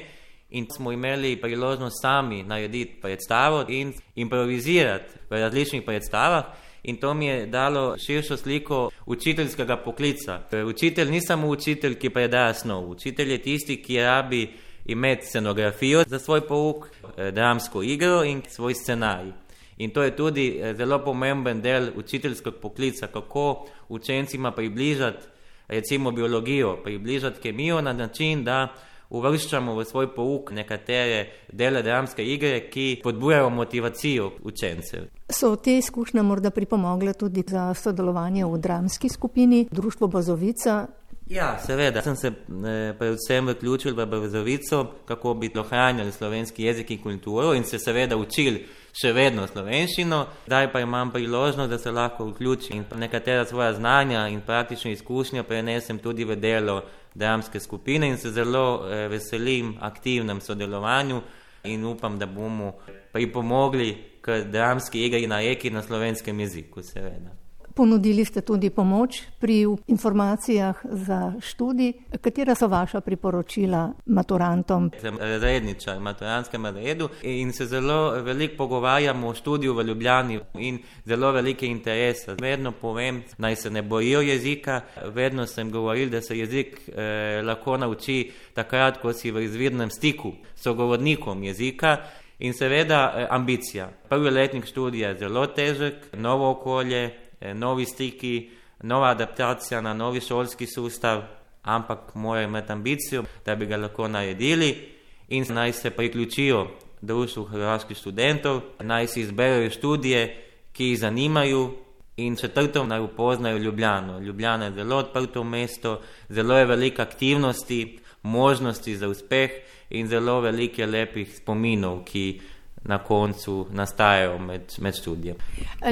in smo imeli priložnost sami narediti predstavo in improvizirati v različnih predstavah in to mi je dalo širšo sliko učiteljskega poklica. Učitelj ni samo učitelj, ki predaja snov, učitelj je tisti, ki rabi imeti scenografijo za svoj pouk, eh, dramsko igro in svoj scenarij. In to je tudi eh, zelo pomemben del učiteljskega poklica, kako učencima približati recimo biologijo, približati kemijo na način, da uvrščamo v svoj pouk nekatere dele dramske igre, ki podbujajo motivacijo učencev. So te izkušnje morda pripomogle tudi za sodelovanje v dramski skupini Društvo Bazovica? Ja, seveda. Sem se eh, predvsem vključil v Bazovico, kako bi ohranjali slovenski jezik in kulturo in se seveda učil še vedno slovenščino, zdaj pa imam priložnost, da se lahko vključim in nekatera svoja znanja in praktične izkušnje prenesem tudi v delo dramske skupine in se zelo eh, veselim aktivnem sodelovanju in upam, da bomo pripomogli k dramski igri na reki na slovenskem jeziku, seveda. Ponudili ste tudi pomoč pri informacijah za študij. Katera so vaša priporočila maturantom? Sem redničar v maturanskem redu in se zelo veliko pogovarjamo o študiju v Ljubljani in zelo velike interese. Vedno povem, naj se ne bojijo jezika, vedno sem govoril, da se jezik eh, lahko nauči takrat, ko si v izvirnem stiku s sogovornikom jezika. In seveda eh, ambicija. Prvi letnik študija je zelo težek, novo okolje, novi stiki, nova adaptacija na novi šolski sustav, ampak morajo imeti ambicijo, da bi ga lahko naredili in naj se priključijo društvu hrvaških študentov, naj si izberejo študije, ki jih zanimajo. In četrto, naj upoznajo Ljubljano. Ljubljana je zelo odprto mesto, zelo je veliko aktivnosti, možnosti za uspeh in zelo veliko lepih spominov, ki na koncu nastajajo med, med študijem.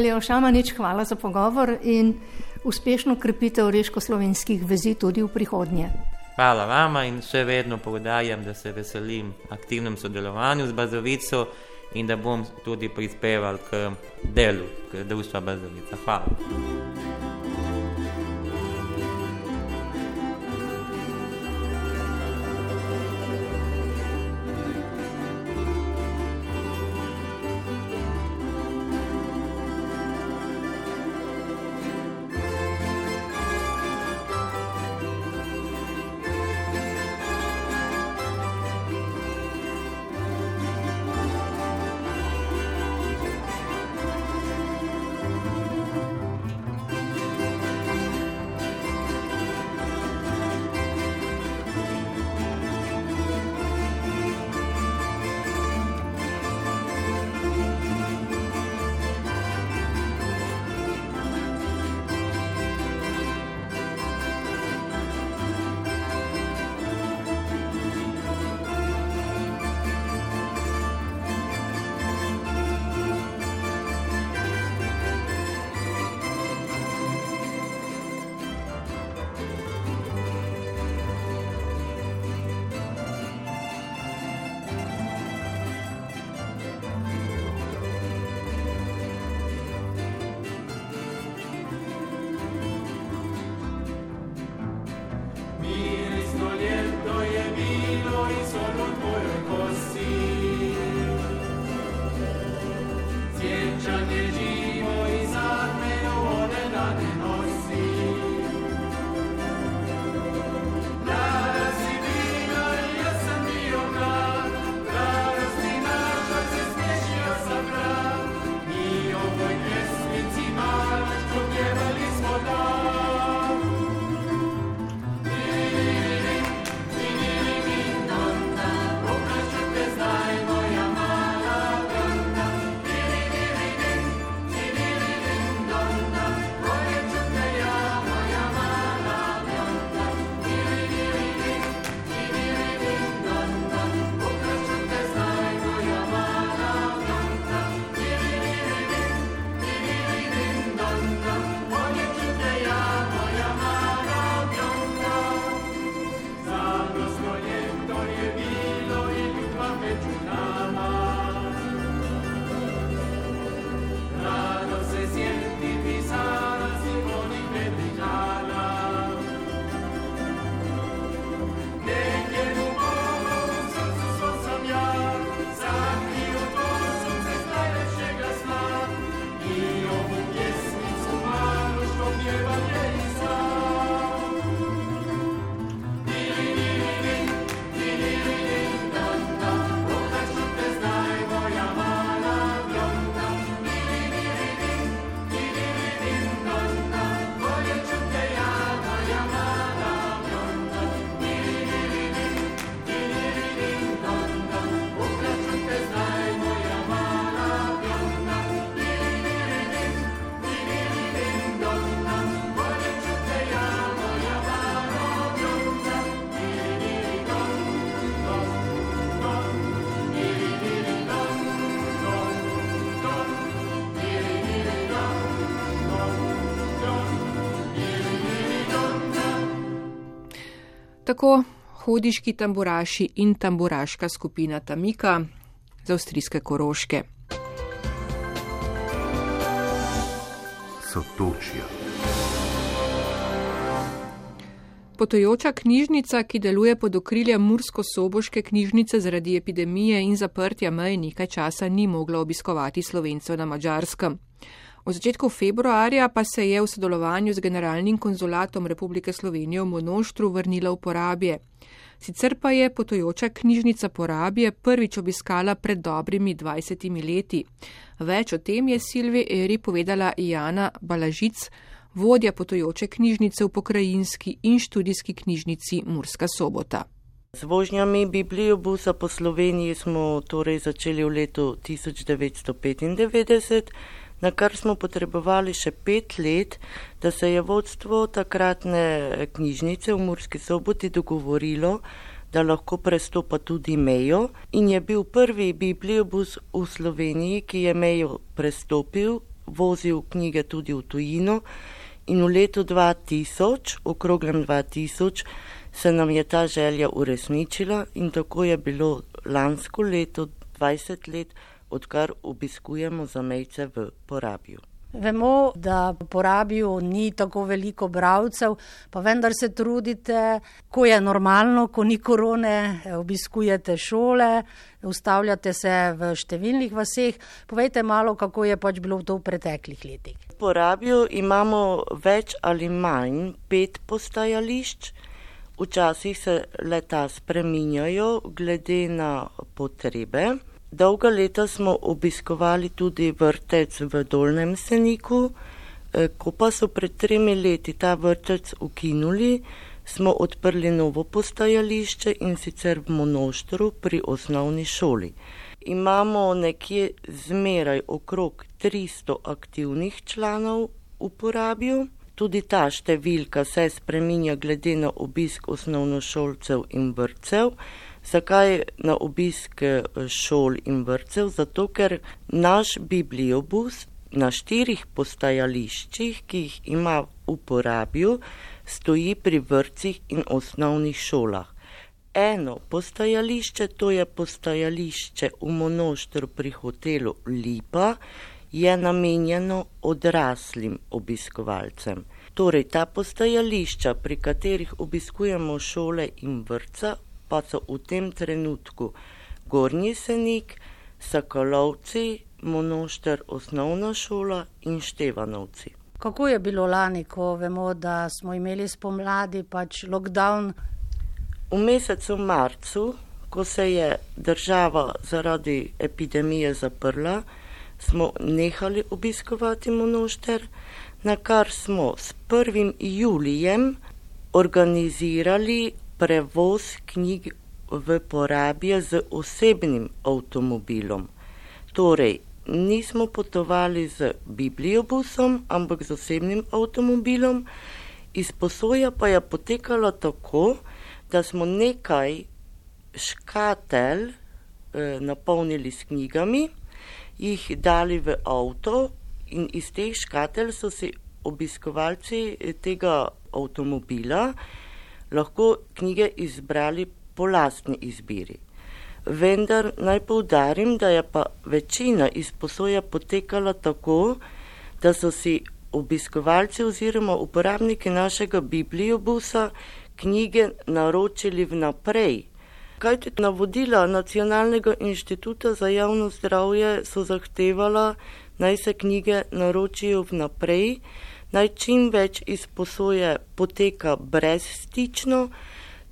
Leon Šamanič, hvala za pogovor in uspešno krepitev reško-slovenskih vezi tudi v prihodnje. Hvala vama in še vedno povdarjam, da se veselim aktivnem sodelovanju z Bazovico in da bom tudi prispeval k delu, k društva Bazovica. Hvala. Tako hodiški tamburaši in tamburaška skupina Tamika z avstrijske Koroške. Sotočja. Potojoča knjižnica, ki deluje pod okriljem Mursko-Soboške knjižnice zaradi epidemije in zaprtja mej, nekaj časa ni mogla obiskovati slovencev na Mačarskem. V začetku februarja pa se je v sodelovanju z Generalnim konzulatom Republike Slovenije v Monoštru vrnila v porabje. Sicer pa je potojoča knjižnica porabje prvič obiskala pred dobrimi 20 leti. Več o tem je Silvi Eri povedala Jana Balažic, vodja potojoče knjižnice v pokrajinski in študijski knjižnici Murska sobota. Z vožnjami bibliobusa po Sloveniji smo torej začeli v letu 1995, na kar smo potrebovali še pet let, da se je vodstvo takratne knjižnice v Murski soboti dogovorilo, da lahko prestopa tudi mejo in je bil prvi bibliobus v Sloveniji, ki je mejo prestopil, vozil knjige tudi v tujino in v letu 2000, okroglem 2000, se nam je ta želja uresničila in tako je bilo lansko leto 20 let, odkar obiskujemo zamejce v porabju. Vemo, da v porabju ni tako veliko bravcev, pa vendar se trudite, ko je normalno, ko ni korone, obiskujete šole, ustavljate se v številnih vaseh. Povejte malo, kako je pač bilo to v preteklih letih. V porabju imamo več ali manj pet postajališč, včasih se leta spreminjajo glede na potrebe. Dolga leta smo obiskovali tudi vrtec v Dolnem Seniku, ko pa so pred tremi leti ta vrtec ukinuli, smo odprli novo postajališče in sicer v Monoštru pri osnovni šoli. Imamo nekje zmeraj okrog 300 aktivnih članov v porabju. Tudi ta številka se spreminja glede na obisk osnovnošolcev in vrtcev. Zakaj na obisk šol in vrtcev? Zato, ker naš bibliobus na štirih postajališčih, ki jih ima v porabju, stoji pri vrtcih in osnovnih šolah. Eno postajališče, to je postajališče v Monoštru pri hotelu Lipa, je namenjeno odraslim obiskovalcem. Torej, ta postajališča, pri katerih obiskujemo šole in vrtca, pa so v tem trenutku Gornji Senik, Sokolovci, Monošter osnovna šola in Števanovci. Kako je bilo lani, ko vemo, da smo imeli spomladi pač lockdown? V mesecu marcu, ko se je država zaradi epidemije zaprla, smo nehali obiskovati Monošter, na kar smo s 1. julijem organizirali prevoz knjig v porabje z osebnim avtomobilom. Torej, nismo potovali z bibliobusom, ampak z osebnim avtomobilom. Izposoja pa je potekala tako, da smo nekaj škatelj eh, napolnili s knjigami, jih dali v avto in iz teh škatelj so si obiskovalci tega avtomobila lahko knjige izbrali po lastni izbiri. Vendar naj poudarim, da je pa večina izposoja potekala tako, da so si obiskovalci oziroma uporabniki našega bibliobusa knjige naročili vnaprej. Kajti navodila Nacionalnega inštituta za javno zdravje so zahtevala, naj se knjige naročijo vnaprej, naj čim več izposoje poteka brezstično,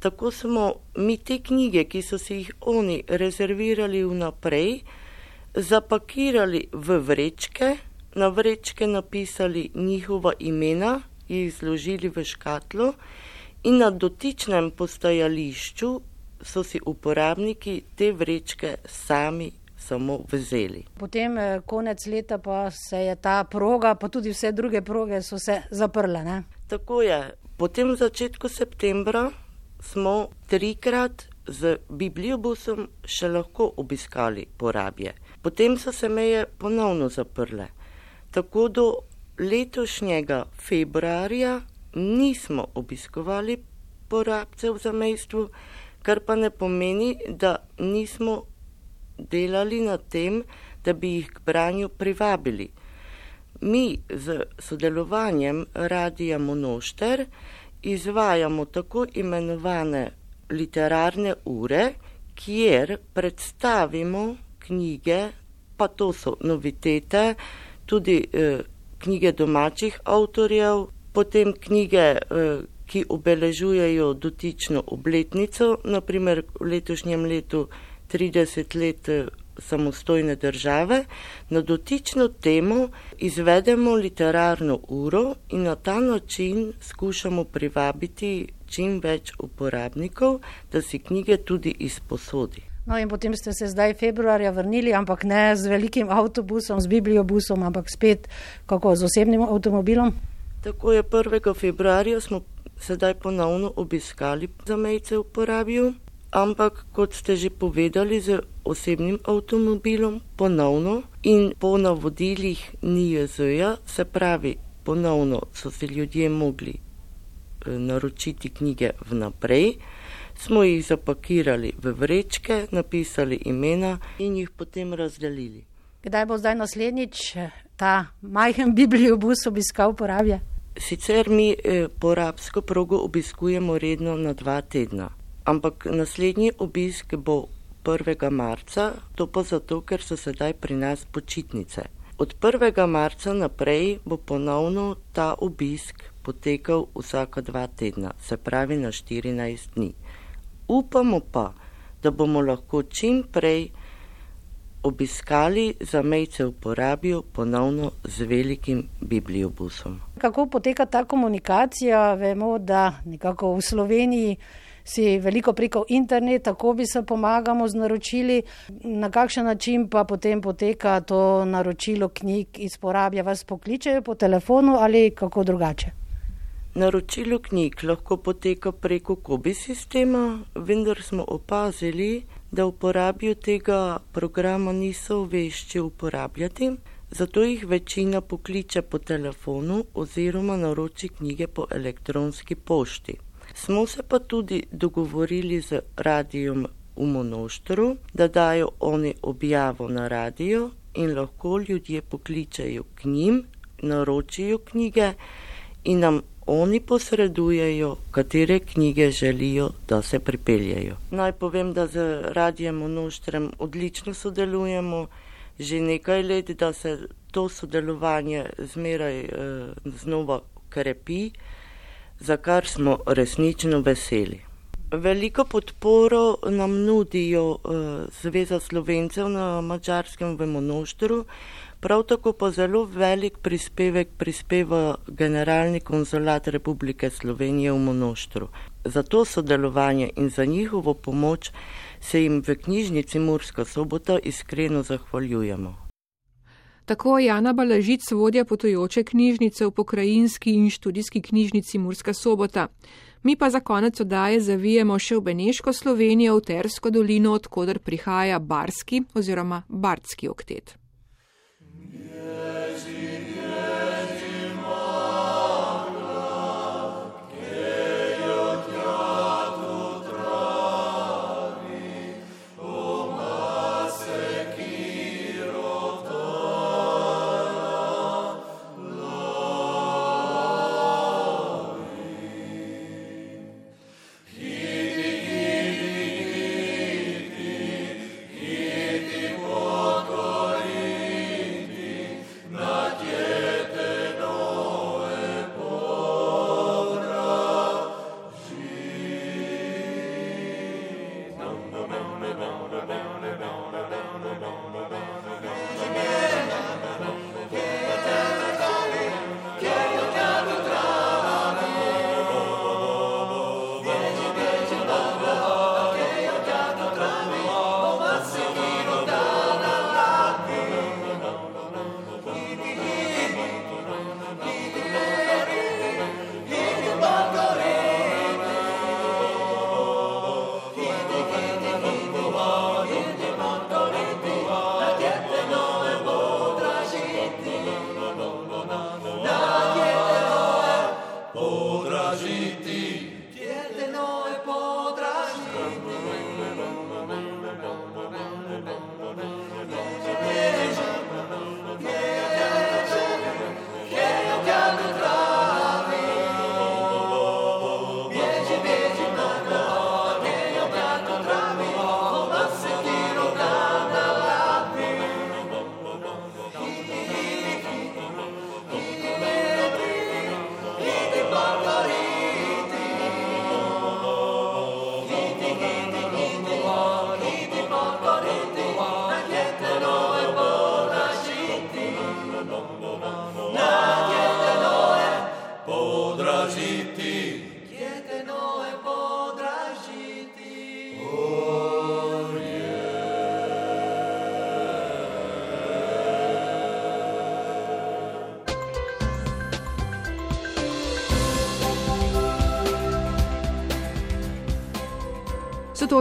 tako smo mi te knjige, ki so si jih oni rezervirali vnaprej, zapakirali v vrečke, na vrečke napisali njihova imena, jih zložili v škatlo in na dotičnem postajališču so si uporabniki te vrečke sami samo vzeli. Potem konec leta pa se je ta proga, pa tudi vse druge proge so se zaprle. Ne? Tako je. Potem v začetku septembra smo trikrat z bibliobusom še lahko obiskali porabje. Potem so se meje ponovno zaprle. Tako do letošnjega februarja nismo obiskovali uporabcev za mejstvo, kar pa ne pomeni, da nismo delali na tem, da bi jih k branju privabili. Mi z sodelovanjem Radija Monošter izvajamo tako imenovane literarne ure, kjer predstavimo knjige, pa to so novitete, tudi eh, knjige domačih avtorjev, potem knjige, eh, ki obeležujejo dotično obletnico, naprimer v letošnjem letu 30 let eh, samostojne države, na dotično temo izvedemo literarno uro in na ta način skušamo privabiti čim več uporabnikov, da si knjige tudi izposodi. No, in potem ste se zdaj februarja vrnili, ampak ne z velikim avtobusom, z bibliobusom, ampak spet kako z osebnim avtomobilom. Tako je 1. februarja smo sedaj ponovno obiskali zamejce v porabju ampak kot ste že povedali, z osebnim avtomobilom ponovno in po navodilih NIJZ-ja, se pravi, ponovno so se ljudje mogli eh, naročiti knjige vnaprej, smo jih zapakirali v vrečke, napisali imena in jih potem razdelili. Kdaj bo zdaj naslednjič eh, ta majhen bibliobus obiskal porabje? Sicer mi eh, porabsko progo obiskujemo redno na dva tedna. Ampak naslednji obisk bo 1. marca, to pa zato, ker so sedaj pri nas počitnice. Od 1. marca naprej bo ponovno ta obisk potekal vsaka dva tedna, se pravi na 14 dni. Upamo pa, da bomo lahko čim prej obiskali zamejce v porabijo ponovno z velikim bibliobusom. Kako poteka ta komunikacija? Vemo, da nekako v Sloveniji si veliko preko interneta, kako bi se pomagamo z naročili, na kakšen način pa potem poteka to naročilo knjig iz porabja, vas pokličejo po telefonu ali kako drugače. Naročilo knjig lahko poteka preko kobi sistema, vendar smo opazili, da uporabijo tega programa niso vešči uporabljati, zato jih večina pokliče po telefonu oziroma naroči knjige po elektronski pošti. Smo se pa tudi dogovorili z radijom v Monoštru, da dajo oni objavo na radio in lahko ljudje pokličajo k njim, naročijo knjige in nam oni posredujejo, katere knjige želijo, da se pripeljajo. Naj povem, da z radijem Monoštrem odlično sodelujemo. Že nekaj let, da se to sodelovanje zmeraj eh, znova krepi za kar smo resnično veseli. Veliko podporo nam nudijo uh, Zveza slovencev na mačarskem v Monoštru, prav tako pa zelo velik prispevek prispeva Generalni konzulat Republike Slovenije v Monoštru. Za to sodelovanje in za njihovo pomoč se jim v knjižnici Murska sobota iskreno zahvaljujemo. Tako Jana Balažic vodja potujoče knjižnice v pokrajinski in študijski knjižnici Murska sobota. Mi pa za konec odaje zavijemo še v Beneško Slovenijo, v Tersko dolino, odkudar prihaja Barski oziroma Bardski oktet.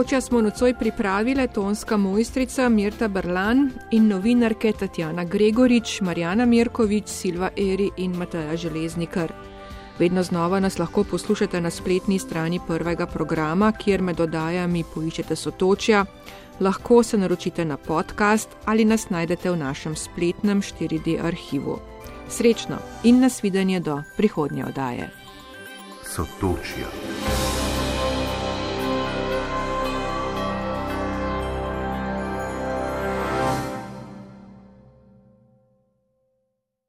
Sotočja smo nocoj pripravile tonska mojstrica Mirta Brlan in novinarke Tatjana Gregorič, Marjana Mirkovič, Silva Eri in Mataja Železnikar. Vedno znova nas lahko poslušate na spletni strani prvega programa, kjer med oddajami poiščete sotočja. Lahko se naročite na podcast ali nas najdete v našem spletnem 4D arhivu. Srečno in nasvidenje do prihodnje oddaje. Sotočja.